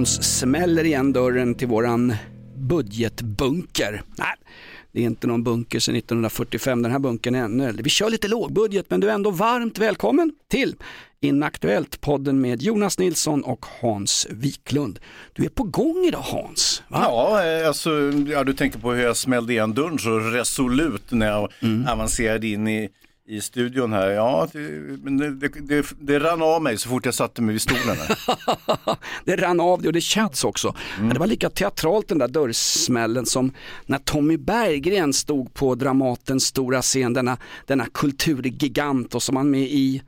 Hans smäller igen dörren till våran budgetbunker. Nej, det är inte någon bunker sedan 1945, den här bunkern är ännu äldre. Vi kör lite lågbudget men du är ändå varmt välkommen till Inaktuellt, podden med Jonas Nilsson och Hans Wiklund. Du är på gång idag Hans. Va? Ja, eh, alltså, ja, du tänker på hur jag smällde igen dörren så resolut när jag avancerade in i, i studion här. Ja, men det, det, det, det rann av mig så fort jag satte mig vid stolen. Det rann av det och det känns också. Men det var lika teatralt den där dörrsmällen som när Tommy Berggren stod på Dramatens stora scen, denna, denna kulturgigant och som han med i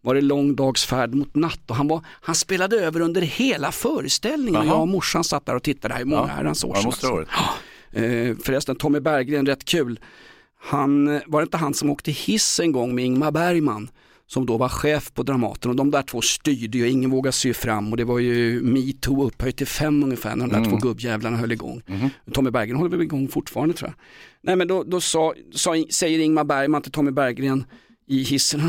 var det lång dags färd mot natt och han, var, han spelade över under hela föreställningen jag och morsan satt där och tittade, det här är många Ja. herrans år sedan. varit. Ja. Eh, förresten, Tommy Berggren, rätt kul. Han, eh, var det inte han som åkte hiss en gång med Ingmar Bergman? Som då var chef på Dramaten och de där två styrde ju, ingen vågade sy fram och det var ju metoo upphöjt till fem ungefär när de där två gubbjävlarna höll igång. Tommy Berggren håller väl igång fortfarande tror jag. Nej men då, då sa, sa, säger Ingmar Bergman till Tommy Berggren i hissen,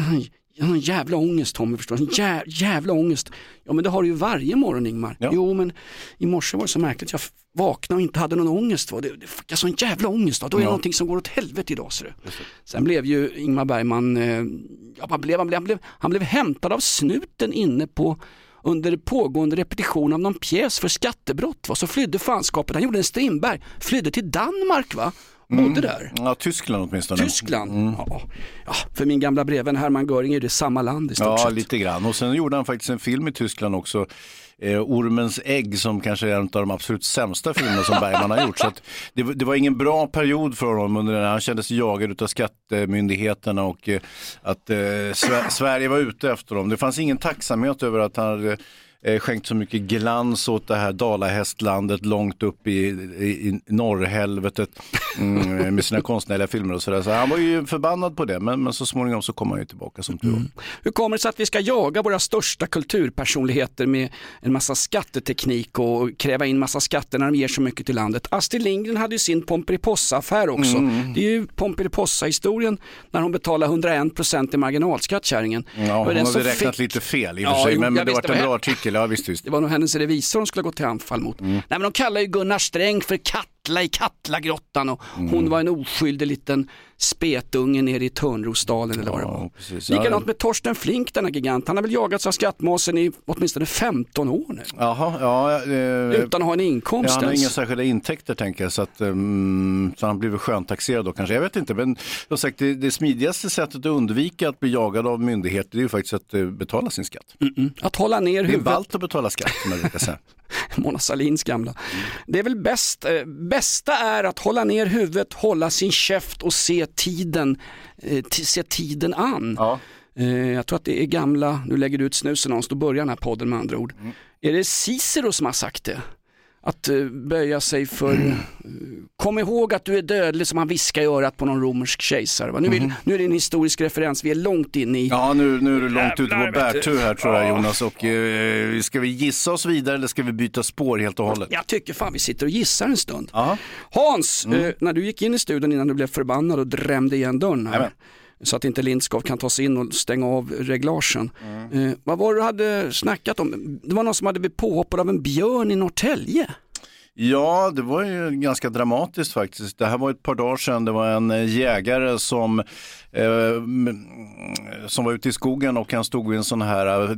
jag har en jävla ångest Tommy förstår en jä, jävla ångest. Ja men det har du ju varje morgon Ingmar. Ja. Jo men i morse var det så märkligt, jag vaknade och inte hade någon ångest. Va? Det, det, jag sa en jävla ångest, va? då är det Ja. någonting som går åt helvete idag. du. Sen blev ju Ingmar Bergman, eh, ja, vad blev, han, blev, han, blev, han blev hämtad av snuten inne på under pågående repetition av någon pjäs för skattebrott. Va? Så flydde fanskapet, han gjorde en Strindberg, flydde till Danmark va? Bodde där. Ja, Tyskland åtminstone. Tyskland. Ja. Ja, för min gamla brevvän Hermann Göring är det samma land i stort Ja, sett. lite grann. Och sen gjorde han faktiskt en film i Tyskland också. Eh, Ormens ägg som kanske är en av de absolut sämsta filmerna som Bergman har gjort. Så att det, var- det var ingen bra period för honom under den. Han kände sig jagad av skattemyndigheterna och eh, att eh, Sverige var ute efter dem. Det fanns ingen tacksamhet över att han hade eh, skänkt så mycket glans åt det här dalahästlandet långt upp i, i, i norrhelvetet mm, med sina konstnärliga filmer och sådär. Så han var ju förbannad på det, men, men så småningom så kom han ju tillbaka som tur var. Hur kommer det sig att vi ska jaga våra största kulturpersonligheter med en massa skatteteknik och kräva in massa skatter när de ger så mycket till landet? Astrid Lindgren hade ju sin Pomperipossa-affär också. Mm. Det är ju Pomperipossa-historien när hon betalar 101% i marginalskatt, kärringen. Ja, hon hade som räknat fick- lite fel i och Ja, för sig, jo, men, men det var en bra artikel. Ja, visst, visst. Det var nog hennes revisor hon skulle gå till anfall mot. Mm. Nej men de kallar ju Gunnar Sträng för Katla i Katlagrottan och Mm. hon var en oskyldig liten spetunge nere i Törnrosdalen eller vad det var. precis. Likadant med Torsten Flink, denna gigant. Han har väl jagats av skattmasen i åtminstone 15 år nu. Jaha, ja. Eh, Utan att ha en inkomst ja, han har ens. inga särskilda intäkter tänker jag, så, att, um, så han blir väl sköntaxerad då kanske. Jag vet inte, men som sagt, det, det smidigaste sättet att undvika att bli jagad av myndigheter det är ju faktiskt att eh, betala sin skatt. Mm. Att hålla ner Det är huvudet. ballt att betala skatt som jag brukar säga. Mona Sahlins gamla. Det är väl bäst, eh, bästa är att hålla ner huvudet, hålla sin käft och se tiden, eh, se tiden an. Ja. Eh, jag tror att det är gamla, nu lägger du ut snusen någonstans, då börjar den här podden med andra ord. Är det Cicero som har sagt det? Att eh, böja sig för, eh, kom ihåg att du är dödlig som han viskade i örat på någon romersk kejsare. Nu, vill, nu är det en historisk referens, vi är långt in i Ja, nu, nu är du långt ute på bärtur här tror jag Jonas. Och, eh, ska vi gissa oss vidare eller ska vi byta spår helt och hållet? Jag tycker fan vi sitter och gissar en stund. Ja. Hans, eh, när du gick in i studion innan du blev förbannad och drämde igen dörren här. Jajamän. Så att inte Lindskov kan ta sig in och stänga av reglagen. Eh, vad var det du hade snackat om? Det var någon som hade blivit påhoppad av en björn i Norrtälje. Ja, det var ju ganska dramatiskt faktiskt. Det här var ett par dagar sedan. Det var en eh, jägare som, eh, som var ute i skogen och han stod vid en sån här eh,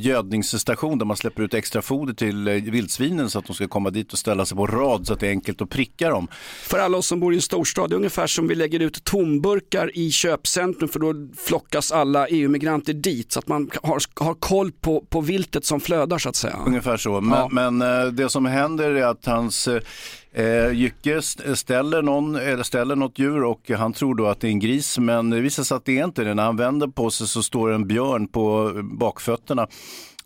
gödningsstation där man släpper ut extra foder till eh, vildsvinen så att de ska komma dit och ställa sig på rad så att det är enkelt att pricka dem. För alla oss som bor i en storstad, det är ungefär som vi lägger ut tomburkar i köpcentrum för då flockas alla EU-migranter dit så att man har, har koll på, på viltet som flödar så att säga. Ungefär så. Men, Ja. men det som händer är att att hans eh, Jycke st- ställer, någon, eller ställer något djur och han tror då att det är en gris men det visar sig att det är inte det. När han vänder på sig så står en björn på bakfötterna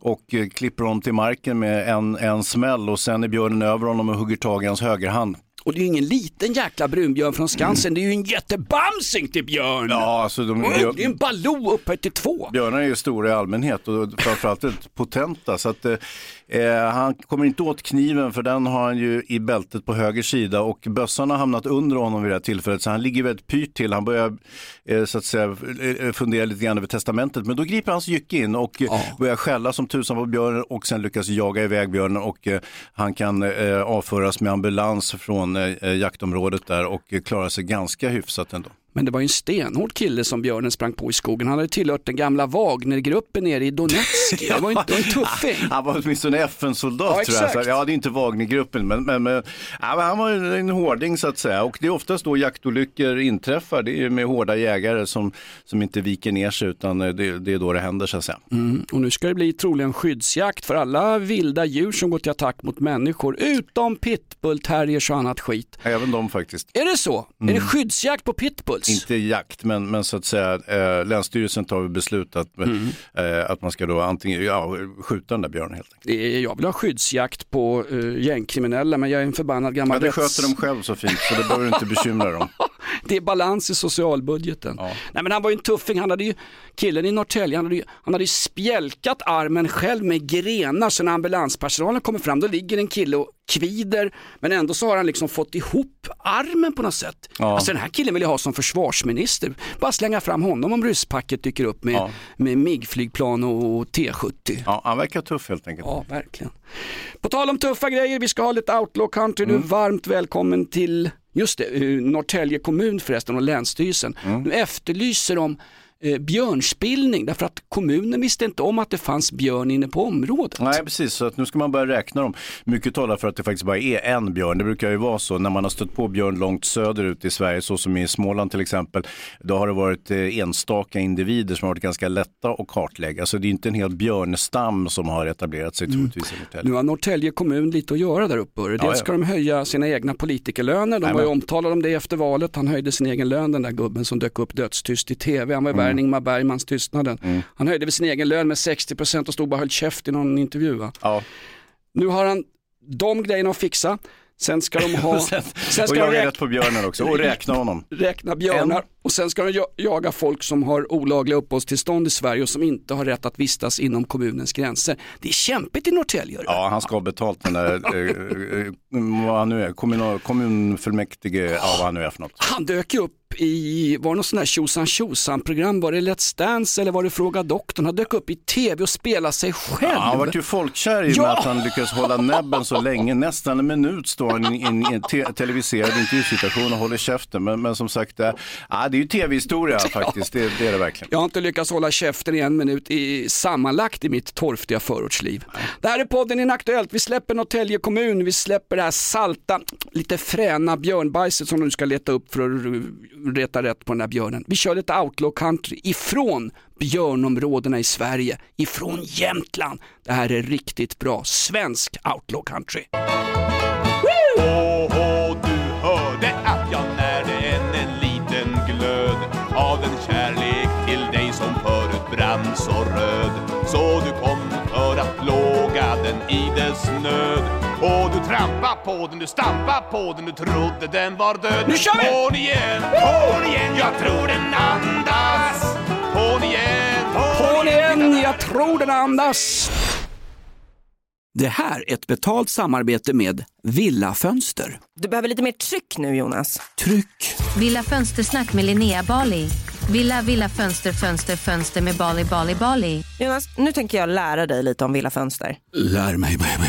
och eh, klipper honom till marken med en, en smäll och sen är björnen över honom och hugger tag i hans högerhand. Och det är ju ingen liten jäkla brunbjörn från Skansen, det är ju en jättebamsing till björn. Ja, alltså de, Oj, det är en Baloo upphöjt till två. Björnar är ju stora i allmänhet och framförallt väldigt potenta. Så att, eh, han kommer inte åt kniven för den har han ju i bältet på höger sida och bössan har hamnat under honom vid det här tillfället så han ligger väldigt pyrt till. Han börjar eh, så att säga eh, fundera lite grann över testamentet men då griper hans jycke in och eh, börjar skälla som tusan på björnen och sen lyckas jaga iväg björnen och eh, han kan eh, avföras med ambulans från eh, jaktområdet där och eh, klarar sig ganska hyfsat ändå. Men det var ju en stenhård kille som björnen sprang på i skogen. Han hade tillhört den gamla Wagnergruppen nere i Donetsk. Det var ju inte en tuffing. Han var åtminstone FN-soldat Ja, tror jag. Så, ja, det är inte Wagnergruppen, men, men, men ja, han var en hårding så att säga. Och det är oftast då jaktolyckor inträffar. Det är med hårda jägare som, som inte viker ner sig utan det, det är då det händer så att säga. Mm, och nu ska det bli troligen skyddsjakt för alla vilda djur som går till attack mot människor, utom pitbull, terriers och annat skit. Även de faktiskt. Är det så? Är det skyddsjakt på pitbulls? Inte jakt, men, men så att säga eh, Länsstyrelsen tar beslut att, eh, att man ska då antingen ja, skjuta den där björnen helt enkelt. Jag vill ha skyddsjakt på uh, gängkriminella men jag är en förbannad gammal Ja, det rätts- sköter de själv så fint så det behöver du inte bekymra om. Det är balans i socialbudgeten. Nej men han var ju en tuffing, han hade ju, killen i Norrtälje, han hade ju, han hade ju spjälkat armen själv med grenar så när ambulanspersonalen kommer fram då ligger en kille och kvider men ändå så har han liksom fått ihop armen på något sätt. Ja. Alltså den här killen vill jag ha som försvarsminister. Bara slänga fram honom om rysspacket dyker upp med, Ja. med MIG-flygplan och T70. Ja, han verkar tuff helt enkelt. Ja, verkligen. På tal om tuffa grejer, vi ska ha lite outlaw country. Du är varmt välkommen till, just det, eh, Norrtälje kommun förresten och Länsstyrelsen. Nu efterlyser de eh, björnspillning därför att kommunen visste inte om att det fanns björn inne på området. Nej precis, så att nu ska man börja räkna dem. Mycket talar för att det faktiskt bara är en björn. Det brukar ju vara så när man har stött på björn långt söderut i Sverige, så som i Småland till exempel. Då har det varit eh, enstaka individer som har varit ganska lätta att kartlägga. Så det är inte en hel björnstam som har etablerat sig troligtvis i Norrtälje. Nu har Norrtälje kommun lite att göra där uppe. Dels Ja, ja. ska de höja sina egna politikerlöner. De var ju Jajamän. omtalade om det efter valet. Han höjde sin egen lön, den där gubben som dök upp dödstyst i tv. Han var Mm. Värd än Ingmar Bergmans tystnaden. Han höjde väl sin egen lön med 60% och stod bara och höll käft i någon intervju. Va? Ja. Nu har han de grejerna att fixa. Sen ska de ha, sen och ska de jaga rätt på björnen också och räkna honom. räkna björnar En- och sen ska de ja- jaga folk som har olagliga uppehållstillstånd i Sverige och som inte har rätt att vistas inom kommunens gränser. Det är kämpigt i Norrtälje. Ja, han ska ha betalt den där, eh, eh, vad han nu är, kommunfullmäktige, ja vad han nu är för något. Han dök ju upp i, var det något sånt där tjosan tjosan program, var det Let's Dance eller var det Fråga Doktorn? Han dök upp i tv och spelade sig själv. Ja, han var ju folkkär i och med Ja! att han lyckades hålla näbben så länge. Nästan en minut står han i en, te- televiserad intervjusituation och håller käften. Men, men som sagt, ja, det är ju tv-historia faktiskt. Det, det är det verkligen. Jag har inte lyckats hålla käften i en minut i, sammanlagt i mitt torftiga förortsliv. Det här är podden Inaktuellt. Vi släpper Norrtälje kommun, vi släpper det här salta, lite fräna björnbajset som du ska leta upp för att reta rätt på den här björnen. Vi kör lite outlaw country ifrån björnområdena i Sverige, ifrån Jämtland. Det här är riktigt bra svensk outlaw country. Åh, du hörde att jag närde en, en liten glöd av en kärlek till dig som förut brann så röd. Så du kom för att plåga den i dess nöd. Och du trampa på den, du stampa på den, du trodde den var död. Nu kör vi! På den igen, på den igen, jag tror den andas. På den igen, på På den igen. igen, jag tror den andas. Det här är ett betalt samarbete med Villa Fönster. Du behöver lite mer tryck nu Jonas. Tryck! Villa Fönstersnack med Linnea Bali. Villa, villa, fönster, fönster, fönster med Bali, Bali, Bali. Jonas, nu tänker jag lära dig lite om Villa Fönster. Lär mig baby.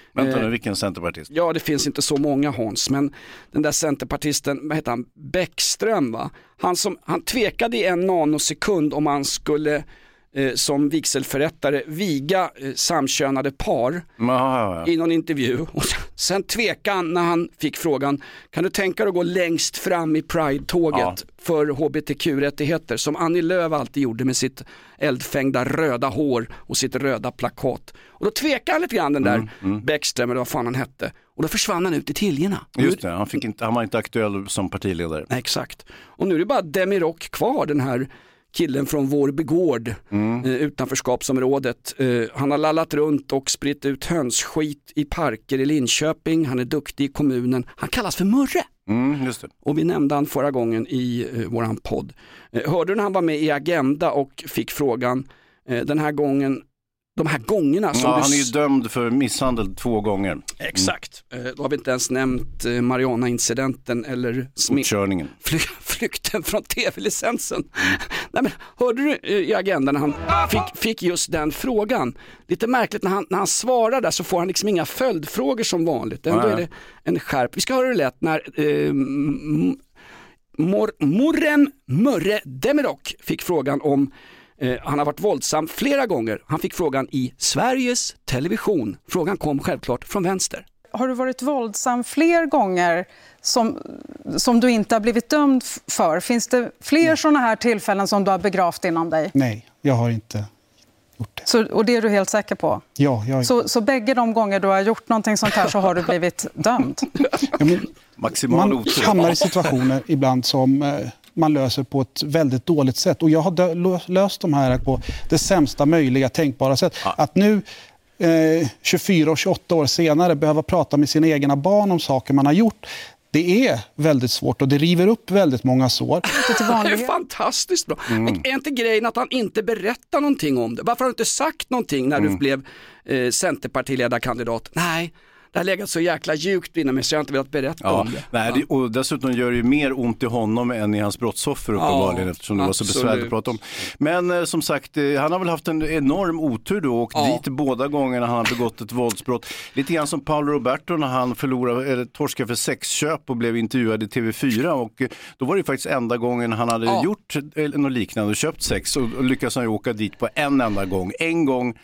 Vänta Eh, nu, vilken centerpartist? Ja, det finns inte så många Hans, men den där centerpartisten, vad heter han, Bäckström va? Han, som, han tvekade i en nanosekund om han skulle eh, som vigselförrättare viga eh, samkönade par ja. i någon intervju. Och sen- sen tvekade han när han fick frågan, kan du tänka dig att gå längst fram i Pride-tåget Ja. för hbtq-rättigheter som Annie Lööf alltid gjorde med sitt eldfängda röda hår och sitt röda plakat. Och då tvekade han lite grann den där Bäckström eller vad fan han hette. Och då försvann han ut i tiljorna. Just det, han, fick inte, han var inte aktuell som partiledare. Nej, exakt. Och nu är det bara Demirock kvar, den här killen från Vårby gård, Mm. eh, utanförskapsområdet. Eh, han har lallat runt och spritt ut hönsskit i parker i Linköping. Han är duktig i kommunen. Han kallas för Murre. Mm. Och vi nämnde han förra gången i eh, våran podd. Eh, hörde du när han var med i Agenda och fick frågan eh, den här gången, de här gångerna som Ja, du han är ju dömd för misshandel två gånger. Exakt, Eh, då har vi inte ens nämnt eh, Mariana-incidenten eller Fortkörningen. fly, flykten från tv-licensen. Nej, men, hörde du eh, i agendan när han fick, fick just den frågan? Lite märkligt när han, när han svarar där så får han liksom inga följdfrågor som vanligt. Ändå Nej. är det en skärp. Vi ska höra hur det lät när eh, Mor, Morrem Murre Demirok fick frågan om eh, han har varit våldsam flera gånger. Han fick frågan i Sveriges Television. Frågan kom självklart från vänster. Har du varit våldsam fler gånger som, som du inte har blivit dömd för? Finns det fler sådana här tillfällen som du har begravt inom dig? Nej, jag har inte. Så, och det är du helt säker på? Ja, jag... Så, så bägge de gånger du har gjort någonting sånt här så har du blivit dömd? Ja, men Maximal man otur. hamnar i situationer ibland som eh, man löser på ett väldigt dåligt sätt. Och jag har löst de här på det sämsta möjliga tänkbara sätt. Att nu, eh, 24 och 28 år senare, behöva prata med sina egna barn om saker man har gjort. Det är väldigt svårt och det river upp väldigt många sår. Det är fantastiskt bra. Men är inte grejen att han inte berättar någonting om det? Varför har du inte sagt någonting när du Mm. blev eh, centerpartiledarkandidat? Nej, det har legat så jäkla djupt inom mig så jag har inte velat berätta Ja, om det. nej, det, och dessutom gör det ju mer ont i honom än i hans brottsoffer uppenbarligen Ja, eftersom det var så absolut. besvärligt att prata om. Men eh, som sagt, eh, han har väl haft en enorm otur då och åkt Ja. dit båda gångerna han har begått ett våldsbrott. Lite grann som Paolo Roberto när han förlorade, eller torskade för sexköp och blev intervjuad i TV4 och eh, då var det ju faktiskt enda gången han hade Ja. gjort eh, något liknande och köpt sex och, och lyckades han ju åka dit på en enda gång. En gång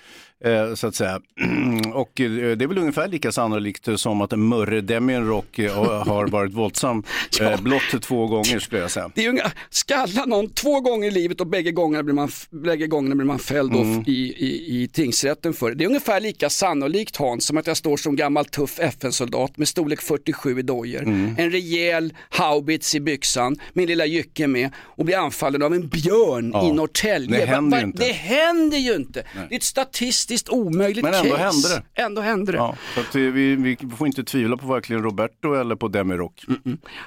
så att säga. Och eh, det är väl ungefär lika sannolikt som att Murre Demienrock eh, har varit våldsam eh, blott två gånger skulle jag säga. Det är ju inga, skalla någon två gånger i livet och bägge gångerna blir man, bägge gångerna blir man fälld Mm. i, i, i tingsrätten för det. Det är ungefär lika sannolikt Hans som att jag står som gammal tuff FN-soldat med storlek 47 i dojor, Mm. en rejäl haubits i byxan, min lilla jycke med och blir anfallen av en björn Ja, i Norrtälje. det händer ju inte. Det händer ju inte. Det är ett statistiskt omöjligt Men ändå case. hände det. Ändå hände det. Ja, så att, eh, vi, vi får inte tvivla på varken Roberto eller på Demirock.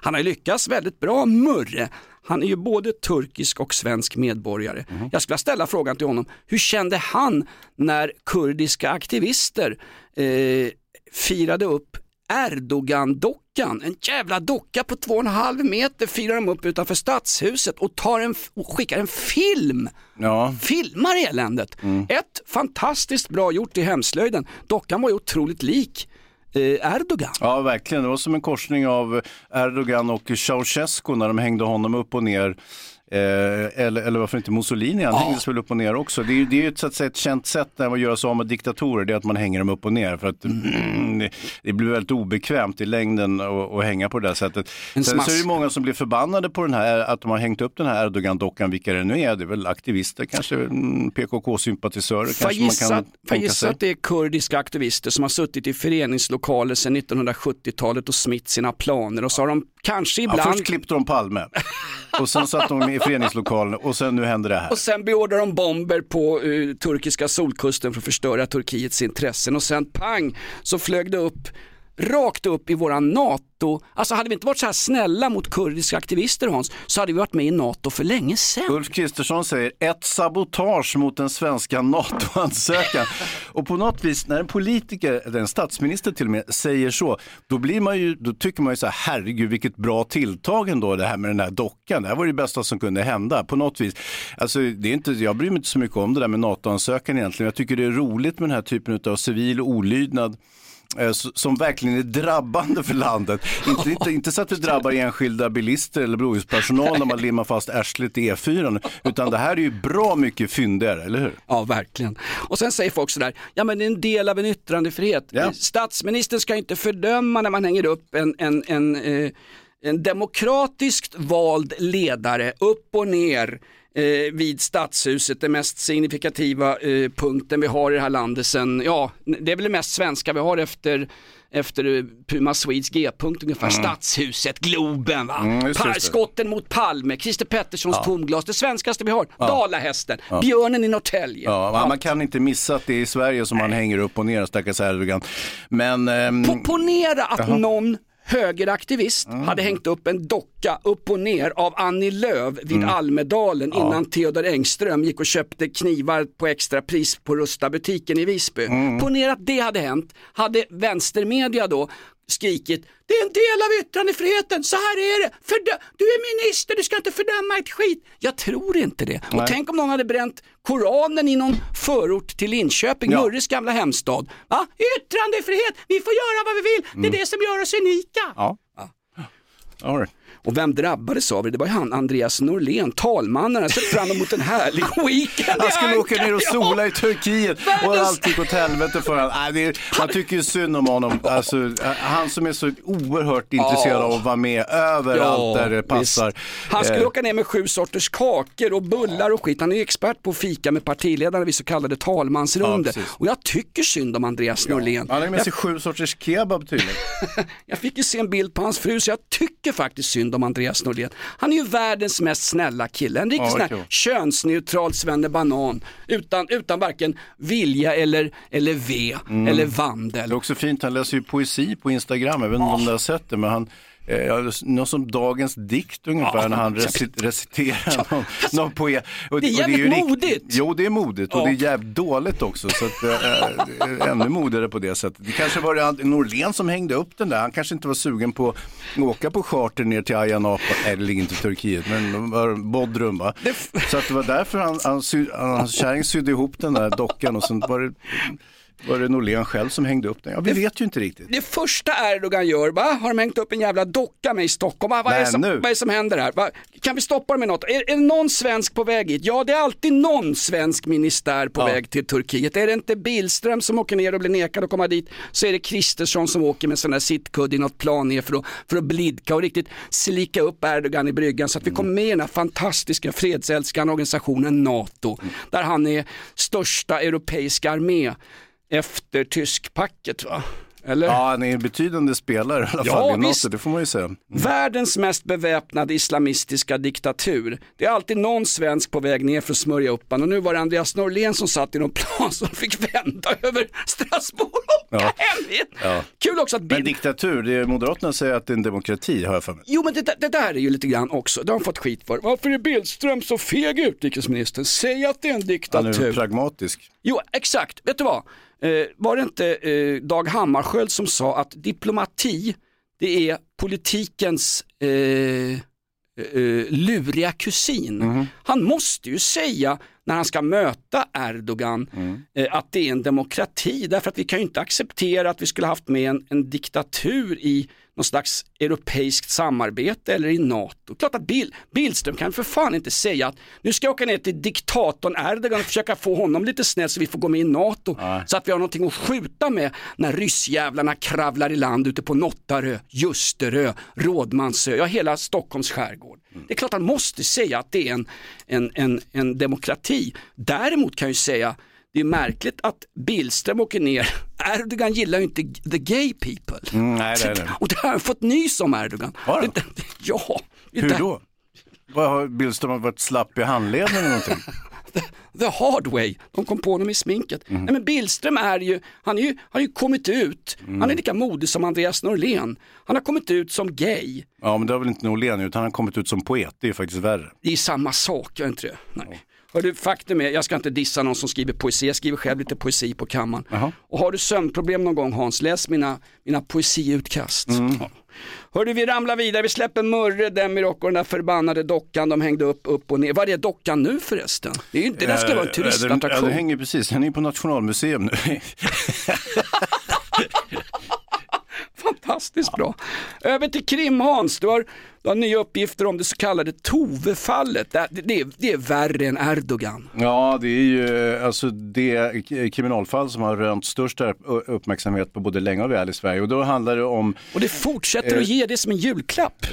Han har lyckats väldigt bra, Murre. Han är ju både turkisk och svensk medborgare. Jag skulle ställa frågan till honom, hur kände han när kurdiska aktivister eh, firade upp Erdogan-dockan, en jävla docka på två och en halv meter firar de upp utanför stadshuset och, tar en, och skickar en film. Ja. Filmar eländet. Ett, fantastiskt bra gjort i hemslöjden. Dockan var ju otroligt lik eh, Erdogan. Ja, verkligen. Det var som en korsning av Erdogan och Ceausescu när de hängde honom upp och ner. Eh, eller, eller varför inte Mussolini, han hängdes väl upp och ner också. Det är det är ju ett, så att säga, ett känt sätt när man gör sig av med diktatorer, det är att man hänger dem upp och ner. För att det, det blir väldigt obekvämt i längden att, hänga på det där sättet. En Sen så är det många som blir förbannade på den här, att de har hängt upp den här Erdogan-dockan, vilka det nu är. Det är väl aktivister, kanske mm, PKK-sympatisörer. Får gissa, gissa att det är kurdiska aktivister som har suttit i föreningslokaler sedan 1970-talet och smitt sina planer och så har de kanske Ja, ibland först klippte de Palme och sen satt de i föreningslokalen och sen nu händer det här. och sen beordrar de bomber på eh, turkiska solkusten för att förstöra Turkiets intressen och sen pang så flög det upp rakt upp i våran NATO, alltså hade vi inte varit så här snälla mot kurdiska aktivister Hans, så hade vi varit med i NATO för länge sedan. Ulf Kristersson säger ett sabotage mot den svenska NATO-ansökan. och på något vis när en politiker, en statsminister till och med, säger så, då, blir man ju, då tycker man ju så här, herregud vilket bra tilltag ändå det här med den här dockan. Det här var det bästa som kunde hända på något vis. Alltså, det är inte, jag bryr mig inte så mycket om det där med NATO-ansökan egentligen. Jag tycker det är roligt med den här typen av civil olydnad som verkligen är drabbande för landet. Inte, inte, inte så att det drabbar enskilda bilister eller blåljuspersonal när man limmar fast arslet i E4, utan det här är ju bra mycket fyndigare, eller hur? Ja, verkligen. Och sen säger folk sådär, ja men det är en del av en yttrandefrihet. Ja. Statsministern ska inte fördöma när man hänger upp en, en, en, eh, en demokratiskt vald ledare upp och ner eh, vid stadshuset, den mest signifikativa eh, punkten vi har i det här landet sen, ja, det är väl det mest svenska vi har efter efter eh, Puma Swedes G-punkt ungefär, Stadshuset, Globen, va? Mm, just just skotten mot Palme, Christer Petterssons Ja. tomglas, det svenskaste vi har, Ja. Dalahästen, Ja. björnen i Norrtälje. Ja, man- kan inte missa att det är i Sverige som man hänger upp och ner, stackars Erdogan. Men... Po- Ponera att Jaha. någon högeraktivist Mm. hade hängt upp en docka upp och ner av Annie Lööf vid Mm. Almedalen Ja. innan Theodor Engström gick och köpte knivar på extra pris på Rusta butiken i Visby. Mm. Ponera att det hade hänt, hade vänstermedia då skrikit det är en del av yttrandefriheten, så här är det, Fördö- du är minister, du ska inte fördöma ett skit. Jag tror inte det. Nej. Och tänk om någon hade bränt Koranen i någon förort till Linköping, Ja. Murres gamla hemstad. Va? Yttrandefrihet, vi får göra vad vi vill, det är Mm. det som gör oss unika. Ja. All right. Och vem drabbades av det? Det var ju han Andreas Norlén, talmannen. Han sett fram emot en härlig weekend Han skulle åka ner och sola i Turkiet och allt gick åt helvete för honom. Är, man tycker ju synd om honom. Alltså, han som är så oerhört intresserad av att vara med överallt där det passar. visst. Han skulle Eh, åka ner med sju sorters kakor och bullar och skit. Han är ju expert på att fika med partiledarna vid så kallade talmansrunder. Ja, och jag tycker synd om Andreas Norlén. Han har med Jag sig sju sorters kebab tydligen. Jag fick ju se en bild på hans fru så jag tycker faktiskt synd om Andreas Norlén. Han är ju världens mest snälla kille, en riktig Ja, sån här könsneutral svennebanan utan, utan varken vilja eller, eller ve eller vandel. Det är också fint, han läser ju poesi på Instagram, inte om du har sett det, men han Eh, ja, något som dagens dikt ungefär när han reci- reciterar någon, någon poet. Och, Det är jävligt ju rikt- modigt. Jo, det är modigt och Ja. det är jävligt dåligt också. Så att, eh, det är ännu modigare på det sättet. Det kanske var det Norlén som hängde upp den där. Han kanske inte var sugen på att åka på charter ner till Ayia Napa, nej det ligger inte i Turkiet, men det Bodrum va. Så att det var därför han, han sy, hans kärring sydde ihop den där dockan och sen var det Var det Norlén själv som hängde upp den? Ja, vi vet ju inte riktigt. Det första Erdogan gör, va? har de hängt upp en jävla docka med i Stockholm? Va? Vad, är Nej, det som, nu. vad är det som händer här? Va? Kan vi stoppa dem med något? Är, är det någon svensk på väg hit? Ja, det är alltid någon svensk ministär på väg till Turkiet. Är det inte Billström som åker ner och blir nekad att komma dit så är det Kristersson som åker med sån där sittkudde i något plan ner för att, för att blidka och riktigt slika upp Erdogan i bryggan så att vi kommer med i den här fantastiska fredsälskande organisationen NATO. Där han är största europeiska armé efter tyskpacket va? Eller? Ja, han är en betydande spelare i alla Ja, fall i NATO, det får man ju säga. Världens mest beväpnade islamistiska diktatur. Det är alltid någon svensk på väg ner för att smörja upp han. och nu var det Andreas Norlén som satt i någon plan som fick vända över Strasbourg och åka hem hit. Ja. Kul också att Men Bill... diktatur, det är, Moderaterna säger att det är en demokrati har jag för mig. Jo men det, det där är ju lite grann också, det har han fått skit för. Varför är Billström så feg utrikesministern? Säg att det är en Han diktatur. är pragmatisk. Jo, exakt. Vet du vad? Eh, var det inte eh, Dag Hammarskjöld som sa att diplomati, det är politikens eh, eh, luriga kusin. Han måste ju säga när han ska möta Erdogan eh, att det är en demokrati därför att vi kan ju inte acceptera att vi skulle haft med en, en diktatur i någon slags europeiskt samarbete eller i NATO. Klart att Bill, Billström kan för fan inte säga att nu ska jag åka ner till diktatorn Erdogan och försöka få honom lite snäll så vi får gå med i NATO. Så att vi har någonting att skjuta med när ryssjävlarna kravlar i land ute på Nottarö, Ljusterö, Rådmansö, ja hela Stockholms skärgård. Det är klart han måste säga att det är en, en, en, en demokrati. Däremot kan jag ju säga det är märkligt att Billström åker ner. Erdogan gillar ju inte the gay people. Mm, nej, nej, nej. Och det har han fått nys om Erdogan. Har? Det- Ja. det- Hur då? Vad har Billström varit slapp i handleden eller någonting? The hard way, de kom på honom i sminket. Mm. Nej, men Billström är ju, han är ju, har ju kommit ut, Mm. han är lika modig som Andreas Norlén. Han har kommit ut som gay. Ja, men det har väl inte Norlén utan han har kommit ut som poet, det är faktiskt värre. Det är samma sak, gör inte det? Nej. Hörru, faktum är, jag ska inte dissa någon som skriver poesi, jag skriver själv lite poesi på kammaren. Och har du sömnproblem någon gång Hans, läs mina, mina poesiutkast. Mm. Ja. Hörru, vi ramlar vidare, vi släpper Murre, Demirok och den där förbannade dockan de hängde upp, upp och ner. Vad är dockan nu förresten? Det, är ju inte, där ska vara en Eh, den- Ja, turistattraktion. den hänger precis, den är på Nationalmuseum nu. Fantastiskt bra. Över till Krim Hans, du har, du har nya uppgifter om det så kallade Tove-fallet. Det, det, är- det är värre än Erdogan. Ja, det är ju alltså det kriminalfall som har rönt störst upp- uppmärksamhet på både länge och väl i Sverige. Och då handlar det om... Och det fortsätter Eh, att ge det som en julklapp.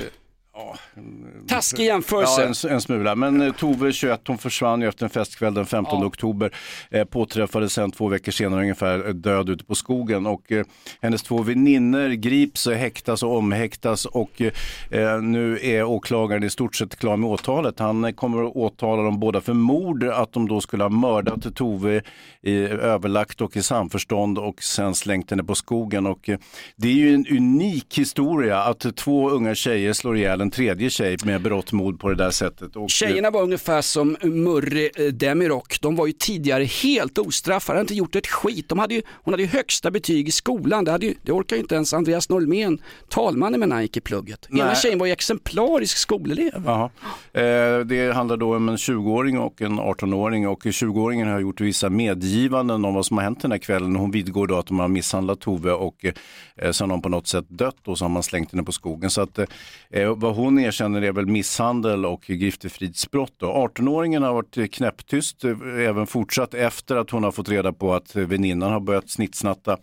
Taskig jämförelse. Ja, en, en smula. Men eh, Tove, 21, hon försvann ju efter en festkväll den 15 oktober. Eh, påträffades sen två veckor senare ungefär eh, död ute på skogen. Och eh, hennes två väninnor grips, eh, häktas och omhäktas. Och eh, nu är åklagaren i stort sett klar med åtalet. Han eh, kommer att åtala dem båda för mord, att de då skulle ha mördat Tove i överlagt och i samförstånd och sen slängt henne på skogen. Och, eh, det är ju en unik historia att två unga tjejer slår ihjäl en tredje tjej med berått mod på det där sättet. Och, Tjejerna var ungefär som Murri eh, Demirok. De var ju tidigare helt ostraffade, hade inte gjort ett skit. De hade ju, hon hade ju högsta betyg i skolan. Det, hade ju, det orkar ju inte ens Andreas Norlén, talmannen med när han gick i plugget. Ena Nej. tjejen var ju exemplarisk skolelev. Eh, det handlar då om en 20-åring och en 18-åring och 20-åringen har gjort vissa medgivanden om vad som har hänt den här kvällen. Hon vidgår då att de har misshandlat Tove och eh, sen har hon på något sätt dött och så har man slängt henne på skogen. Så att, eh, vad hon erkänner är väl misshandel och griftefridsbrott. 18-åringen har varit knäpptyst eh, även fortsatt efter att hon har fått reda på att eh, väninnan har börjat snittsnatta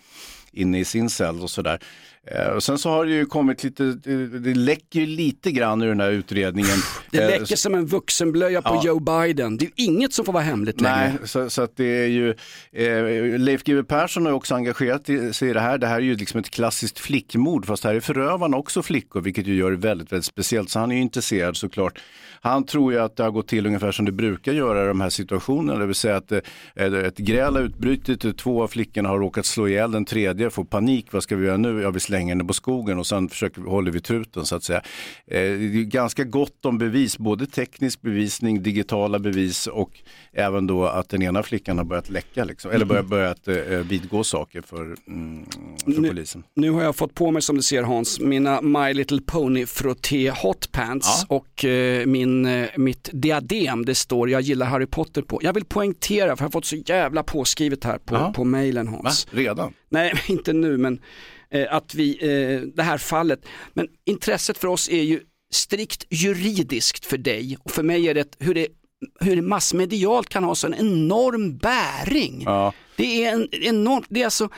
inne i sin cell och sådär. Eh, och sen så har det ju kommit lite, det, det läcker ju lite grann ur den här utredningen. Det Eh, läcker som en vuxenblöja på Ja. Joe Biden. Det är ju inget som får vara hemligt längre. Nej, så, så att det är ju, eh, Leif GW Persson har också engagerat i- sig i det här. Det här är ju liksom ett klassiskt flickmord, fast här är förövarna också flickor, vilket ju gör det väldigt, väldigt speciellt. Så han är ju intresserad såklart. Han tror ju att det har gått till ungefär som det brukar göra i de här situationerna, det vill säga att eh, ett gräl har utbrutit, två av flickorna har råkat slå ihjäl, den tredje får panik, vad ska vi göra nu? Ja, vi slänger den på skogen och sen försöker, håller vi truten så att säga. Eh, det är ganska gott om bevis, både teknisk bevisning, digitala bevis och även då att den ena flickan har börjat läcka, liksom, eller börjat, börjat eh, vidgå saker för, mm, för Nu- polisen. Nu har jag fått på mig som du ser Hans, mina My Little Pony frotté hotpants och eh, min, eh, mitt diadem, det står jag gillar Harry Potter på. Jag vill poängtera, för jag har fått så jävla påskrivet här på, på mailen Hans. Va? Redan? Nej, inte nu men eh, att vi, eh, det här fallet, men intresset för oss är ju strikt juridiskt för dig och för mig är det hur det, hur det massmedialt kan ha så en enorm bäring. Ja. Det är en enorm, det är alltså,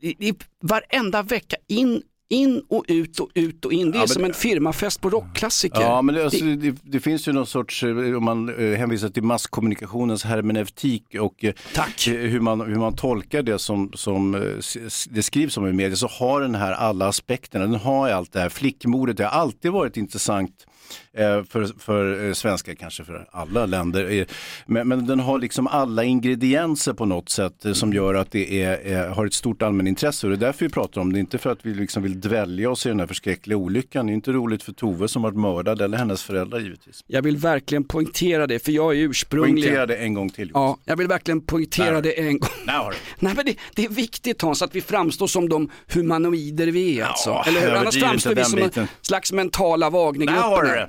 det är varenda vecka in, in och ut och ut och in. Det är Ja, som en firmafest på rockklassiker. Ja, men det, alltså, Det- det, finns ju någon sorts, eh, om man eh, hänvisar till masskommunikationens hermeneutik och eh, eh, hur, man, hur man tolkar det som, som det skrivs om i media, så har den här alla aspekterna. Den har allt det här. Flickmordet, det har alltid varit intressant för, för eh, svenskar, kanske för alla länder. eh, Men, men den har liksom alla ingredienser på något sätt eh, som gör att det är, har ett stort allmänintresse. Och det är därför vi pratar om det, inte för att vi liksom vill dvälja oss i den här förskräckliga olyckan. Det är inte roligt för Tove som varit mördad eller hennes föräldrar givetvis. Jag vill verkligen poängtera det, för jag är ursprungligen... Poängtera det en gång till. Ja, jag vill verkligen poängtera Där. det en gång. Där. Nej men det, det är viktigt Hans att vi framstår som de humanoider vi är alltså. Eller hur? Annars framstår vi som en biten. slags mentala Där har du det.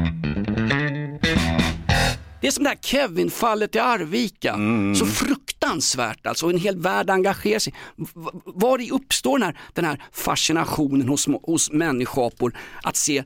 Det är som det här Kevin-fallet i Arvika. Så fruktansvärt alltså, och en hel värld engagerar sig. Var uppstår den här, den här fascinationen hos, hos människapor att se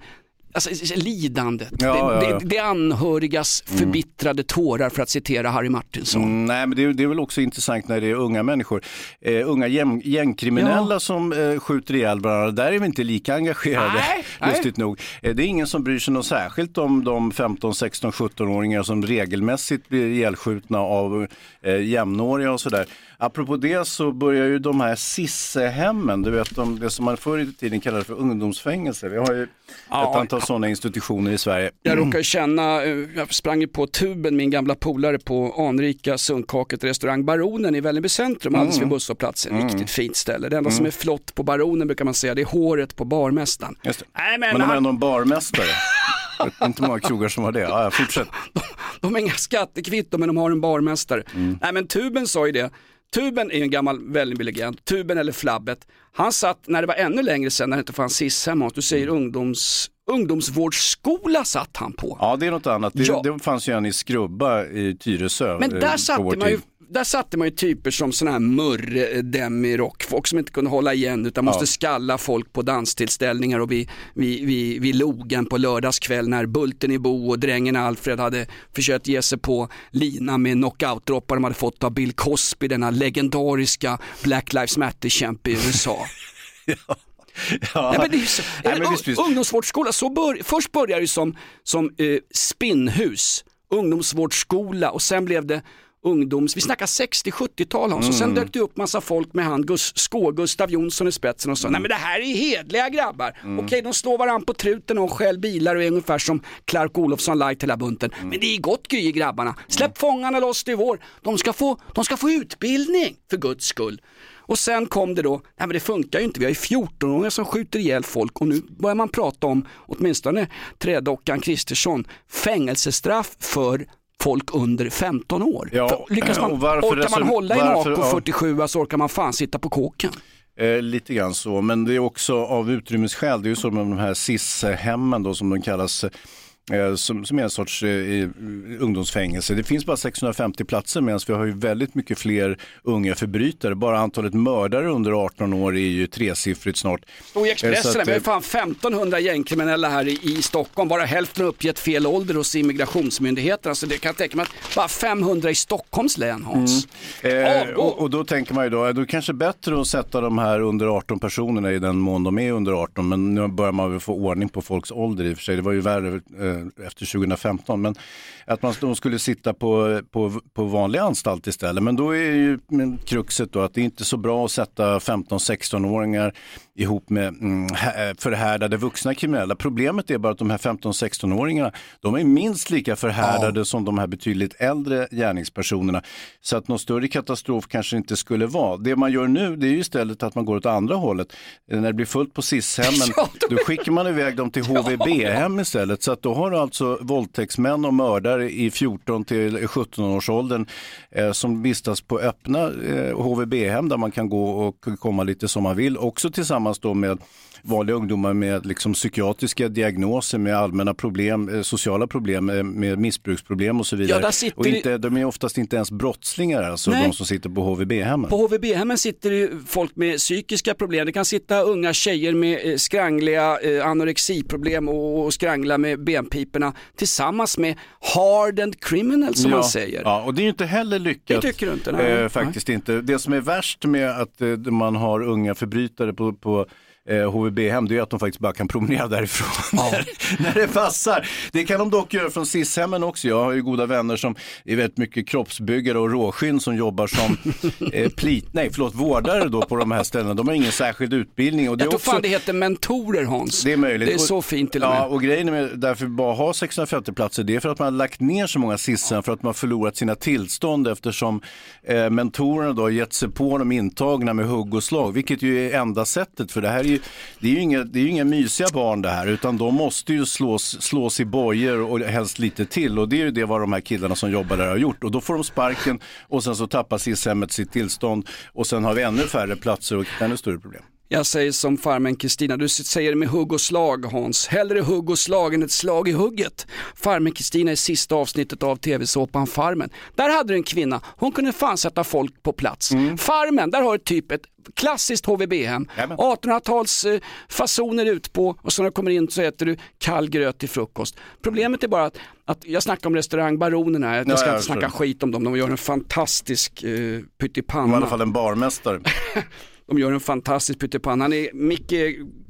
Alltså, lidandet, Ja, ja, det, ja. det, det anhörigas förbittrade tårar för att citera Harry Martinsson. Mm, nej, men det är, det är väl också intressant när det är unga människor. Eh, unga gäng, gängkriminella som eh, skjuter ihjäl varandra, där är vi inte lika engagerade, Nej, nej. lustigt nog. Eh, det är ingen som bryr sig något särskilt om de 15, 16, 17-åringar som regelmässigt blir ihjälskjutna av eh, jämnåriga och sådär. Apropå det så börjar ju de här Sissehemmen, du vet de, det som man förr i tiden kallade för ungdomsfängelse. Vi har ju Ja, ett antal sådana institutioner i Sverige. Jag råkar känna, eh, jag sprang ju på tuben, min gamla polare på anrika sunkhaket restaurang Baronen i Vällingby centrum, alldeles vid Mm. busshållplatsen. Mm. Riktigt fint ställe. Det enda Mm. som är flott på Baronen brukar man säga, det är håret på barmästaren. Just det. Nej, men men de är han- ändå en barmästare. Inte många krogar som har det. Ja, fortsätt. De har inga skattekvitton men de har en barmästare. Mm. Nej men Tuben sa ju det. Tuben är ju en gammal Vällingby-legend. Tuben eller Flabbet. Han satt, när det var ännu längre sedan, när det inte fanns SIS-hem, du säger ungdoms, ungdomsvårdsskola satt han på. Ja, det är något annat. Det, Ja. det fanns ju en i Skrubba i Tyresö. Men eh, där på satte, man ju, där satte man ju typer som sådana här Murre, Demirock, folk som inte kunde hålla igen utan måste Ja. skalla folk på danstillställningar och vid, vid, vid, vid logen på lördagskväll när Bulten i Bo och drängen Alfred hade försökt ge sig på lina med knockoutdroppar de hade fått av Bill Cosby, denna legendariska Black Lives Matter-kämpe i USA. Ja. Nej, men det är så, Nej, men visst, visst. Ungdomsvårdsskola, så bör, först började det som, som eh, spinnhus, ungdomsvårdsskola och sen blev det ungdoms, vi snackar 60-70-tal Hans, och sen Mm. dök det upp massa folk med han Gus, Skå, Gustav Jonsson i spetsen och sa, nej men det här är hedliga grabbar. Mm. Okej, de slår varandra på truten och stjäl bilar och är ungefär som Clark Olofsson light hela bunten. Mm. Men det är gott gry i grabbarna. Släpp fångarna loss till vår. De ska, få, de ska få utbildning, för guds skull. Och sen kom det då, nej men det funkar ju inte, vi har ju 14-åringar som skjuter ihjäl folk och nu börjar man prata om, åtminstone trädockan Kristersson, fängelsestraff för folk under 15 år. Ja, För lyckas man, orkar man hålla i en AK ja. 47 så orkar man fan sitta på kåken. Eh, lite grann så, men det är också av utrymmesskäl. Det är ju så med de här SIS-hemmen då som de kallas. Eh, som, som är en sorts eh, ungdomsfängelse. Det finns bara 650 platser medan vi har ju väldigt mycket fler unga förbrytare. Bara antalet mördare under 18 år är ju tresiffrigt snart. Och i Eh, Expressen, att, vi har eh, fan 1500 gängkriminella här i, i Stockholm. Bara hälften har uppgett fel ålder hos immigrationsmyndigheterna. Så det kan jag tänka mig att bara 500 i Stockholms län Hans. Eh, och, och då tänker man ju då, då är det kanske bättre att sätta de här under 18 personerna i den mån de är under 18. Men nu börjar man väl få ordning på folks ålder i och för sig. Det var ju värre eh, Eh, efter 2015. Men att man de skulle sitta på, på, på vanlig anstalt istället. Men då är ju kruxet då att det är inte så bra att sätta 15-16-åringar ihop med mm, hä- förhärdade vuxna kriminella. Problemet är bara att de här 15-16-åringarna, de är minst lika förhärdade som de här betydligt äldre gärningspersonerna. Så att någon större katastrof kanske inte skulle vara. Det man gör nu det är ju istället att man går åt andra hållet. När det blir fullt på SIS-hemmen, då skickar man iväg dem till HVB-hem istället. Så att då har du alltså våldtäktsmän och mördare i 14 till 17 års åldern eh, som vistas på öppna eh, HVB-hem där man kan gå och komma lite som man vill. Också tillsammans då med vanliga ungdomar med liksom psykiatriska diagnoser, med allmänna problem, eh, sociala problem, eh, med missbruksproblem och så vidare. där sitter och inte, de är oftast inte ens brottslingar, alltså Nej. de som sitter på HVB-hemmen. På HVB-hemmen sitter ju folk med psykiska problem. Det kan sitta unga tjejer med eh, skrangliga anorexiproblem och, skrangla med benpiporna tillsammans med hardened criminals som ja, man säger. Ja, och det är ju inte heller lyckat. Det tycker du inte, nej. Eh, faktiskt inte. Det som är värst med att eh, man har unga förbrytare på, på eh, HVB-hem, det är att de faktiskt bara kan promenera därifrån när, när det passar. Det kan de dock göra från SIS-hemmen också. Jag har ju goda vänner som är väldigt mycket kroppsbyggare och råskinn som jobbar som eh, plit, nej, förlåt, vårdare då på de här ställena. De har ingen särskild utbildning. Och det Jag tror också... fan det heter mentorer Hans. Det är möjligt. Det är så fint till och Ja, med. och grejen med därför bara ha 650 platser, det är för att man har lagt ner så många SISen för att man har förlorat sina tillstånd eftersom eh, mentorerna då har gett sig på de intagna med hugg och slag, vilket ju är enda sättet för det här är ju, det är ju inga, det är inga mysiga barn det här, utan de måste ju slås, slås i bojor och helst lite till. Och det är ju det vad de här killarna som jobbar där har gjort. Och då får de sparken och sen så tappar SIS-hemmet sitt tillstånd. Och sen har vi ännu färre platser och ännu större problem. Jag säger som farmen Kristina, du säger det med hugg och slag Hans. Hellre hugg och slag än ett slag i hugget. Farmen Kristina i sista avsnittet av tv-såpan Farmen. Där hade du en kvinna, hon kunde fan sätta folk på plats. Mm. Farmen, där har du typ ett klassiskt HVB-hem. 1800-tals eh, fasoner ut på och så när du kommer in så äter du kall gröt till frukost. Problemet är bara att, att jag snackar om restaurangbaronerna, jag Ja, ska inte snacka skit om dem, de gör en fantastisk eh, I pyttipanna. alla fall en barmästare. De gör en fantastisk pyttipanna. Han är, Micke,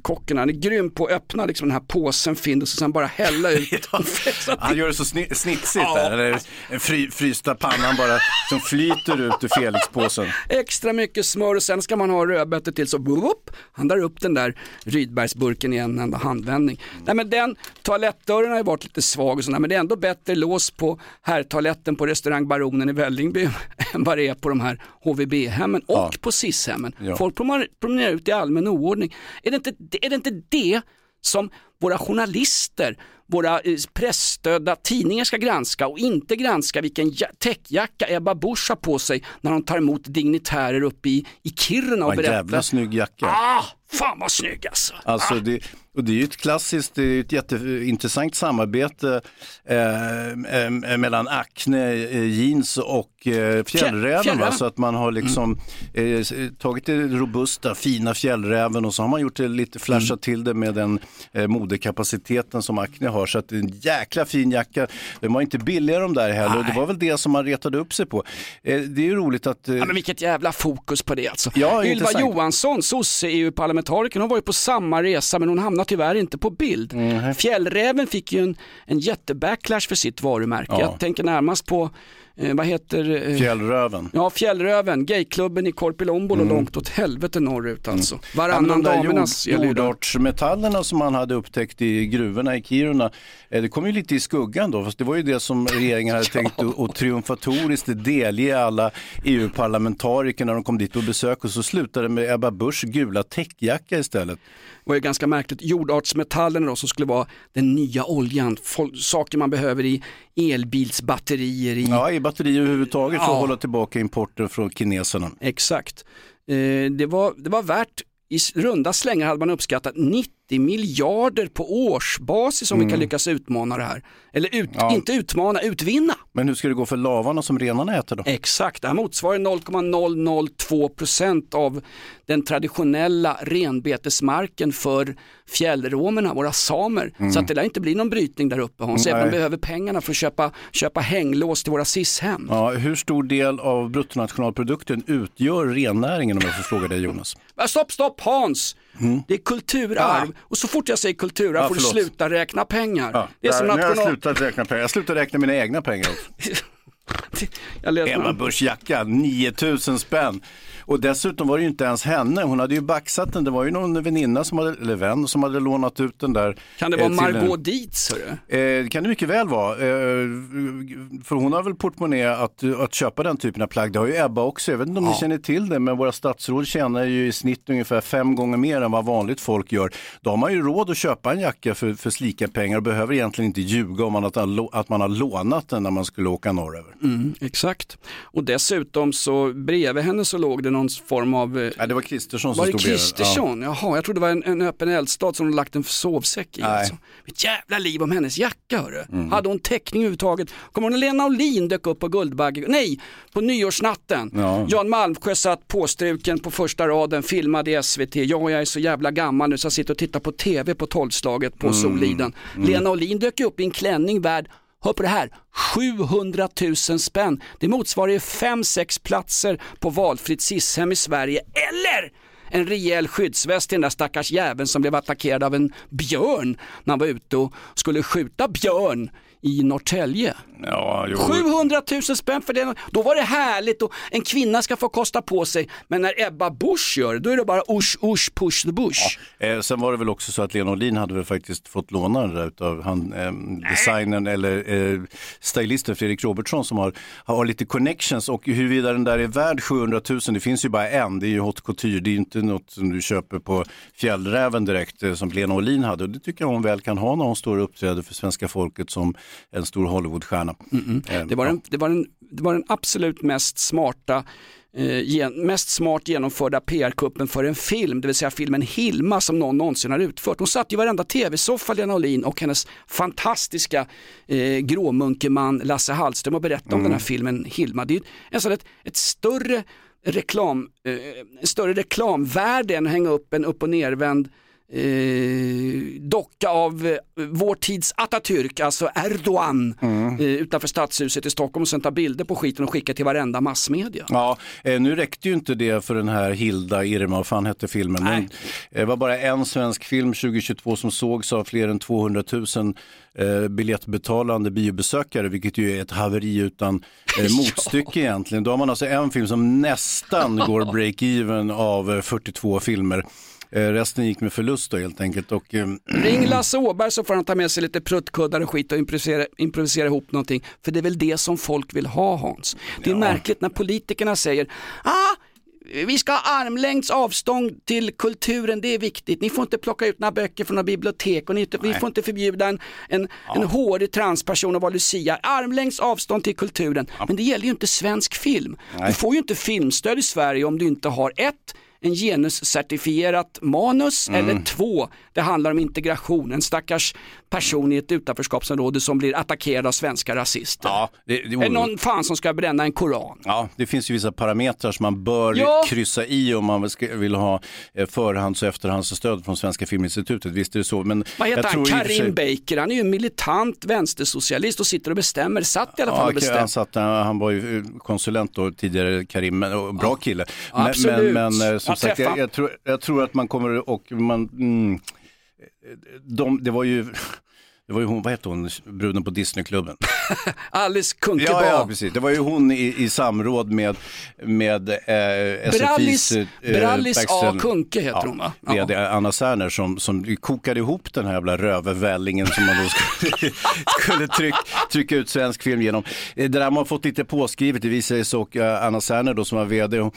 kocken, han är grym på att öppna liksom den här påsen Findus och sen bara hälla ut. Han gör det så sni- snitsigt där, eller en fry, frysta pannan bara som flyter ut ur Felix-påsen. Extra mycket smör och sen ska man ha rödbetor till så whoop, han drar upp den där Rydbergsburken i en enda handvändning. Nej men den toalettdörren har ju varit lite svag och sådär men det är ändå bättre lås på herrtoaletten på restaurang Baronen i Vällingby än vad det är på de här HVB-hemmen och på SIS-hemmen. Ja. Folk promenerar ut i allmän oordning. Är det, inte, är det inte det som våra journalister, våra eh, pressstödda tidningar ska granska och inte granska vilken ja- täckjacka Ebba Busch har på sig när de tar emot dignitärer uppe i, i Kiruna och berättar. jävla snygg jacka. Ah, fan vad snygg alltså. Alltså det, och det är ju ett klassiskt, det är ett jätteintressant samarbete eh, eh, mellan Acne eh, jeans och eh, Fjällräven. Fjällräven. Så att man har liksom eh, tagit det robusta, fina Fjällräven och så har man gjort det lite, flashat till det med den eh, modekapaciteten som Acne har. Så att det är en jäkla fin jacka. De var inte billiga de där heller och det var väl det som man retade upp sig på. Eh, det är ju roligt att... Eh, Ja, men vilket jävla fokus på det alltså. Ja, Ylva intressant. Johansson, sosse-EU-parlamentarikern, hon var ju på samma resa men hon hamnade tyvärr inte på bild. Fjällräven fick ju en, en jättebacklash för sitt varumärke. Ja. Jag tänker närmast på, eh, vad heter eh, Fjällröven. Ja, Fjällröven, gayklubben i Korpilombolo Mm. långt åt helvete norrut alltså. Ja, Varannan där damernas jord, jordartsmetallerna som man hade upptäckt i gruvorna i Kiruna, eh, det kom ju lite i skuggan då, fast det var ju det som regeringen hade tänkt att att triumfatoriskt delge alla EU-parlamentariker när de kom dit på besök och så slutade det med Ebba Buschs gula täckjacka istället. Var ju ganska märkligt. Jordartsmetallerna då som skulle vara den nya oljan, Fol- saker man behöver i elbilsbatterier. I... Ja, i batterier överhuvudtaget för Ja. att hålla tillbaka importen från kineserna. Exakt. Eh, det, var, det var värt, i runda slängar hade man uppskattat 90 90 miljarder på årsbasis om vi kan Mm. lyckas utmana det här. Eller ut, Ja. inte utmana, utvinna. Men hur ska det gå för lavarna som renarna äter då? Exakt, det här motsvarar 0,002 procent av den traditionella renbetesmarken för fjällromerna, våra samer. Mm. Så att det lär inte bli någon brytning där uppe Hans, även om vi behöver pengarna för att köpa, köpa hänglås till våra SIS-hem. Ja, hur stor del av bruttonationalprodukten utgör rennäringen om jag får fråga dig Jonas? Stopp, stopp Hans! Det är kulturarv. Och så fort jag säger kulturarv Ja, får du sluta räkna pengar. Ja, det är som nu har jag national... slutat räkna pengar. Jag slutar räkna mina egna pengar också. Jag Emma Busch jacka, 9000 spänn. Och dessutom var det ju inte ens henne, hon hade ju baxat den. Det var ju någon väninna, som hade, eller vän, som hade lånat ut den där. Kan det eh, vara till Margot en- Dietz? Eh, det kan det mycket väl vara. Eh, för hon har väl portmonnä att, att köpa den typen av plagg. Det har ju Ebba också. Jag vet inte om ni känner till det, men våra statsråd tjänar ju i snitt ungefär fem gånger mer än vad vanligt folk gör. Då har man ju råd att köpa en jacka för, för slika pengar och behöver egentligen inte ljuga om man att, att man har lånat den när man skulle åka norröver. Mm, exakt. Och dessutom så bredvid henne så låg det någon form av... eh, Ja, det var Kristersson som Var det stod bredvid. Kristersson? Jaha, jag trodde det var en, en öppen eldstad som de lagt en sovsäck i. Nej. Alltså. Ett jävla liv om hennes jacka hörru. Mm. Hade hon täckning överhuvudtaget? Kommer hon när Lena Olin dök upp på Guldbagge? Nej, på nyårsnatten. Ja. Jan Malmsjö satt påstruken på första raden, filmade i SVT. Ja, jag är så jävla gammal nu så jag sitter och tittar på TV på tolvslaget på Mm. Soliden. Mm. Lena Olin dök upp i en klänning värd Hör på det här, 700 000 spänn. Det motsvarar ju 5-6 platser på valfritt SIS-hem i Sverige. Eller en rejäl skyddsväst till den där stackars jäveln som blev attackerad av en björn när han var ute och skulle skjuta björn i Norrtälje. Ja, jo. 700 000 spänn för det. Då var det härligt och en kvinna ska få kosta på sig. Men när Ebba Busch gör det, då är det bara usch, usch, push the bush. Eh, sen var det väl också så att Lena Olin hade väl faktiskt fått låna den där utav han, eh, designern eller eh, stylisten Fredrik Robertsson som har, har lite connections och huruvida den där är värd 700 000, det finns ju bara en, det är ju haute couture, det är ju inte något som du köper på Fjällräven direkt eh, som Lena Olin hade och det tycker jag hon väl kan ha när hon står och uppträder för svenska folket som en stor Hollywoodstjärna. Eh, Det var, den, det, var den, det var den absolut mest smarta eh, mest smart genomförda PR-kuppen för en film, det vill säga filmen Hilma som någon någonsin har utfört. Hon satt i varenda tv-soffa, Lena Olin och hennes fantastiska eh, gråmunkeman Lasse Hallström och berättade om Mm. den här filmen Hilma. Det är alltså ett, ett större reklam, eh, en större reklamvärde än att hänga upp en upp och nervänd eh, docka av eh, vår tids Atatürk, alltså Erdogan, eh, utanför stadshuset i Stockholm och sen ta bilder på skiten och skicka till varenda massmedia. Ja, eh, nu räckte ju inte det för den här Hilda Irma, vad fan hette filmen? Men, eh, det var bara en svensk film 2022 som sågs av fler än 200 000 eh, biljettbetalande biobesökare, vilket ju är ett haveri utan eh, motstycke egentligen. Då har man alltså en film som nästan går break-even av eh, 42 filmer. Eh, resten gick med förlust då helt enkelt. Och, eh, Ring Lasse Åberg så får han ta med sig lite pruttkuddar och skit och improvisera, improvisera ihop någonting. För det är väl det som folk vill ha Hans. Det är märkligt när politikerna säger ah, vi ska ha armlängds avstånd till kulturen, det är viktigt. Ni får inte plocka ut några böcker från några bibliotek och ni, vi får inte förbjuda en, en, en hårig transperson att vara Lucia. Armlängds avstånd till kulturen. Men det gäller ju inte svensk film. Nej. Du får ju inte filmstöd i Sverige om du inte har ett en genuscertifierat manus Mm. eller två, det handlar om integration, en stackars person i ett utanförskapsområde som blir attackerad av svenska rasister. Ja, det, det, Är det någon fan som ska bränna en koran? Ja, det finns ju vissa parametrar som man bör Ja. kryssa i om man vill ha eh, förhands och efterhandsstöd från Svenska Filminstitutet. Visst är det så. Men Vad heter han? Karim sig- Baker, han är ju en militant vänstersocialist och sitter och bestämmer, satt i alla fall Ja, och bestämmer. han, satt, han var ju eh, konsulent då tidigare, Karim, men- bra kille. Ja, Men, absolut. men, men eh, som sagt, jag, jag, tror, jag tror att man kommer och man, mm, de, det var ju det var ju hon, vad heter hon, bruden på Disneyklubben? Alice Kunkeba. Ja, ja, precis. Det var ju hon i, i samråd med, med eh, SFIs... Brallis- eh, Brallis A. Kunke heter hon, va? Ja. VD Anna Särner som, som kokade ihop den här jävla rövervällingen som man då skulle, skulle tryck, trycka ut svensk film genom. Det där har man fått lite påskrivet, det visar sig och eh, Anna Särner då som var VD,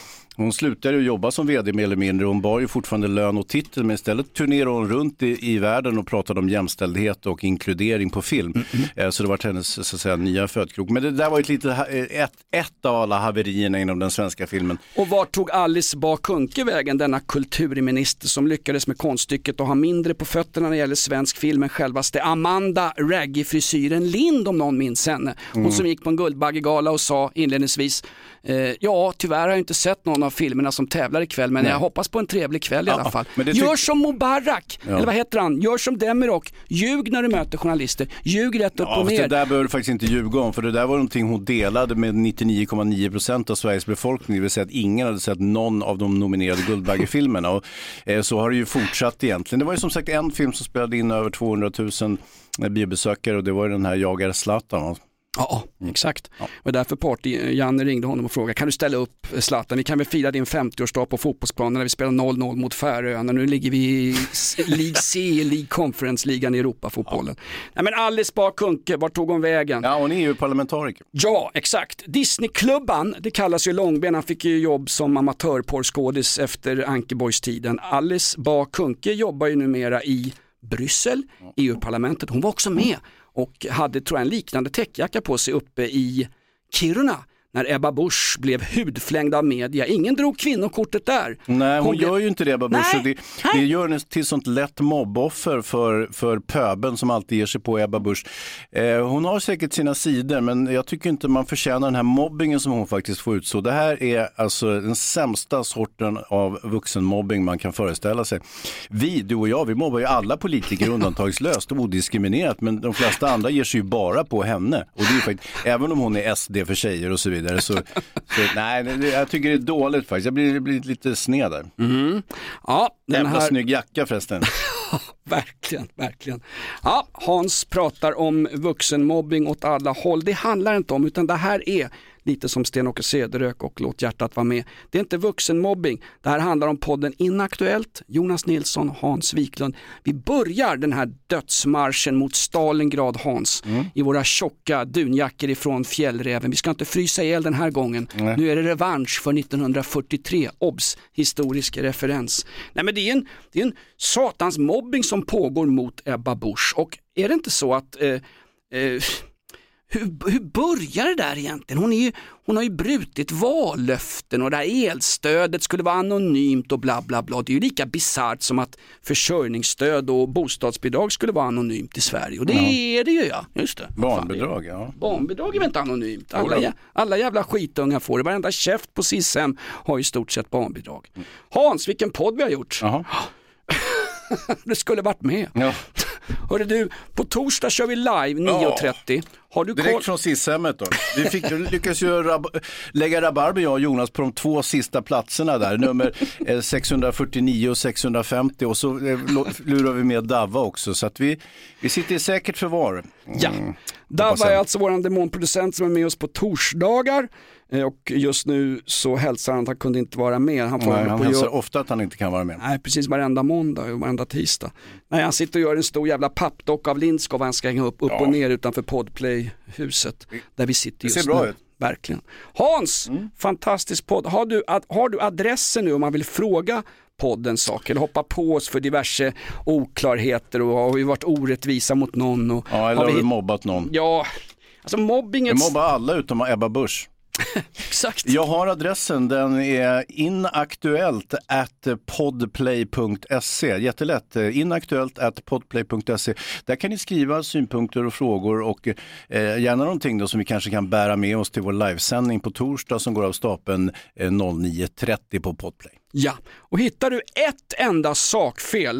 hon, slutade ju jobba som vd mer eller mindre. Hon bar ju fortfarande lön och titel men istället turnerade hon runt i, i världen och pratade om jämställdhet och inkludering på film. Eh, Så det var hennes så att säga, nya födkrok. Men det där var ju ett, lite, eh, ett, ett av alla haverierna inom den svenska filmen. Och vart tog Alice Bah Kuhnke vägen, denna kulturminister som lyckades med konststycket att ha mindre på fötterna när det gäller svensk film än självaste Amanda Raggy-frisyren Lind om någon minns henne. Hon Mm. som gick på en Guldbaggegala och sa inledningsvis, eh, ja tyvärr har jag inte sett någon av filmerna som tävlar ikväll men Nej. jag hoppas på en trevlig kväll i Ja, alla fall. Gör som Mubarak, Ja. eller vad heter han, gör som Demirok, ljug när du möter journalister, ljug rätt upp Ja, och fast det ner. där behöver du faktiskt inte ljuga om, för det där var någonting hon delade med 99,9% av Sveriges befolkning, det vill säga att ingen hade sett någon av de nominerade Guldbaggefilmerna. Och, eh, så har det ju fortsatt egentligen. Det var ju som sagt en film som spelade in över 200 000 biobesökare och det var ju den här Jag är Zlatan. Ja, exakt. Och därför party, Janne ringde honom och frågade, kan du ställa upp Zlatan? Vi kan väl fira din 50-årsdag på fotbollsplanen när vi spelar 0-0 mot Färöarna. Nu ligger vi i League C, League Conference-ligan i Europafotbollen. Nej men Alice Bah Kuhnke, vart tog hon vägen? Ja, hon är ju parlamentariker. Ja, exakt. Disneyklubban, det kallas ju Långben, han fick ju jobb som amatörporrskådis efter Ankeborgstiden. Alice Bah Kuhnke jobbar ju numera i Bryssel, EU-parlamentet. Hon var också med och hade, tror jag, en liknande täckjacka på sig uppe i Kiruna när Ebba Busch blev hudflängd av media. Ingen drog kvinnokortet där. Nej, hon blev- gör ju inte det Ebba Busch. Det, det gör henne till sånt lätt mobboffer för, för pöben som alltid ger sig på Ebba Busch. Eh, hon har säkert sina sidor, men jag tycker inte man förtjänar den här mobbingen som hon faktiskt får utstå. Det här är alltså den sämsta sorten av vuxenmobbing man kan föreställa sig. Vi, du och jag, vi mobbar ju alla politiker undantagslöst och odiskriminerat, men de flesta andra ger sig ju bara på henne. Och det är ju faktiskt, även om hon är SD för tjejer och så vidare, så, så nej, jag tycker det är dåligt faktiskt. Jag blir, blir lite sned där. Ja, den Jävla här... snygg jacka förresten. Verkligen, verkligen. Ja, Hans pratar om vuxenmobbing åt alla håll. Det handlar inte om, utan det här är lite som Sten-Åke Cederök och Låt hjärtat vara med. Det är inte vuxenmobbing. Det här handlar om podden Inaktuellt, Jonas Nilsson, Hans Wiklund. Vi börjar den här dödsmarschen mot Stalingrad, Hans, i våra tjocka dunjackor ifrån fjällräven. Vi ska inte frysa ihjäl den här gången. Nu är det revansch för 1943. Obs! Historisk referens. Nej men det är en, det är en satans mobbing som pågår mot Ebba Busch och är det inte så att eh, eh, hur, hur börjar det där egentligen? Hon, är ju, hon har ju brutit vallöften och det här elstödet skulle vara anonymt och bla bla bla. Det är ju lika bisarrt som att försörjningsstöd och bostadsbidrag skulle vara anonymt i Sverige. Och det Ja. är det ju ja, just det. Barnbidrag, ja. Barnbidrag är väl inte anonymt? Alla, jä- alla jävla skitungar får det. Varenda käft på SIS-hem har ju i stort sett barnbidrag. Hans, vilken podd vi har gjort. du skulle varit med. Ja. Hörru du, på torsdag kör vi live 9.30. Har du koll? Direkt från SIS-hemmet då. Vi fick, lyckades ju rab lägga rabarber jag och Jonas på de två sista platserna där, nummer eh, 649 och 650 och så eh, lurar vi med Davva också så att vi, vi sitter i säkert förvar. Ja. Mm, hoppas Davva är alltså vår demonproducent som är med oss på torsdagar. Eh, Och just nu så hälsar han att han kunde inte vara med. Han, får Nej, han på hälsar gör- ofta att han inte kan vara med. Nej, precis varenda måndag och varenda tisdag. Nej, han sitter och gör en stor jävla pappdocka av Lindskov han ska hänga upp, upp Ja. och ner utanför Podplay-huset. Där vi sitter Det just ser bra nu. ut. Verkligen. Hans, fantastisk podd. Har du, har du adressen nu om man vill fråga podden saker eller hoppa på oss för diverse oklarheter och har vi varit orättvisa mot någon? Och Ja, eller har vi vi mobbat någon? Ja, alltså mobbinget... Vi mobbar alla utom Ebba Busch. Exakt. Jag har adressen, den är inaktuellt at podplay.se. Jättelätt, inaktuellt at podplay.se. Där kan ni skriva synpunkter och frågor och eh, gärna någonting då som vi kanske kan bära med oss till vår livesändning på torsdag som går av stapeln eh, 09.30 på Podplay. Ja, och hittar du ett enda sakfel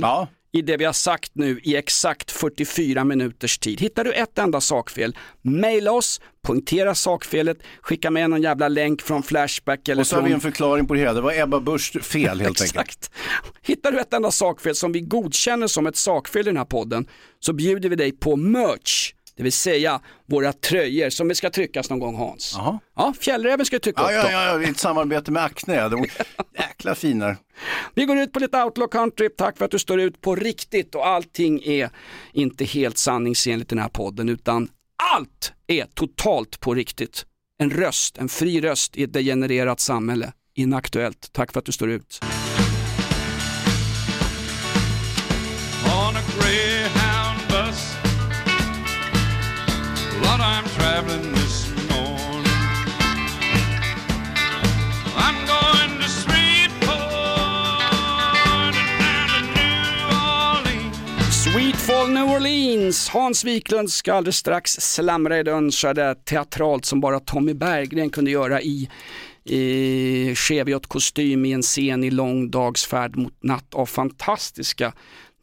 i det vi har sagt nu i exakt 44 minuters tid. Hittar du ett enda sakfel, mejla oss, punktera sakfelet, skicka med någon jävla länk från Flashback eller Och så har från... vi en förklaring på det hela. Det var Ebba Busch fel helt enkelt. Exakt. Hittar du ett enda sakfel som vi godkänner som ett sakfel i den här podden så bjuder vi dig på merch. Det vill säga våra tröjor som vi ska tryckas någon gång Hans. Ja, Fjällräven ska trycka Ja, upp ja, dem. ja, ja, i ett samarbete med Acne. De jäkla fina. Vi går ut på lite outlaw country. Tack för att du står ut på riktigt och allting är inte helt sanningsenligt i den här podden utan allt är totalt på riktigt. En röst, en fri röst i ett degenererat samhälle. inaktuellt. Tack för att du står ut. Sweet New Orleans. Hans Wiklund ska alldeles strax slamra i det önskade teatralt som bara Tommy Berggren kunde göra i i Cheviot-kostym i en scen i lång dags färd mot natt av fantastiska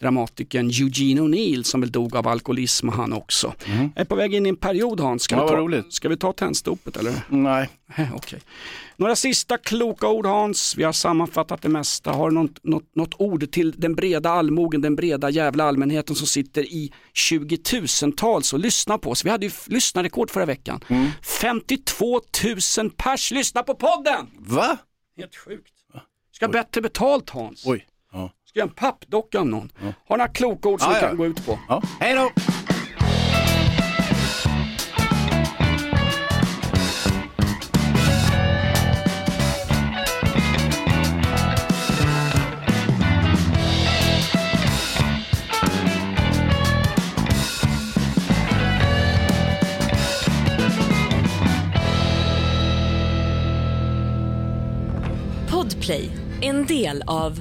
dramatikern Eugene O'Neill som väl dog av alkoholism han också. Mm. Jag är på väg in i en period Hans, ska, Ja, vi, ta, roligt. ska vi ta tändstopet eller? Nej. Okej. Några sista kloka ord Hans, vi har sammanfattat det mesta. Har du något, något, något ord till den breda allmogen, den breda jävla allmänheten som sitter i 20 tusentals och lyssnar på oss. Vi hade ju lyssnarrekord förra veckan. 52 000 pers lyssnar på podden! Va? Helt sjukt. Ska ha bättre betalt Hans. Oj. Ja. Ska göra en pappdocka av någon. Har några kloka ord som Ja, vi ja. kan gå ut på? Ja. Hej då! Podplay, en del av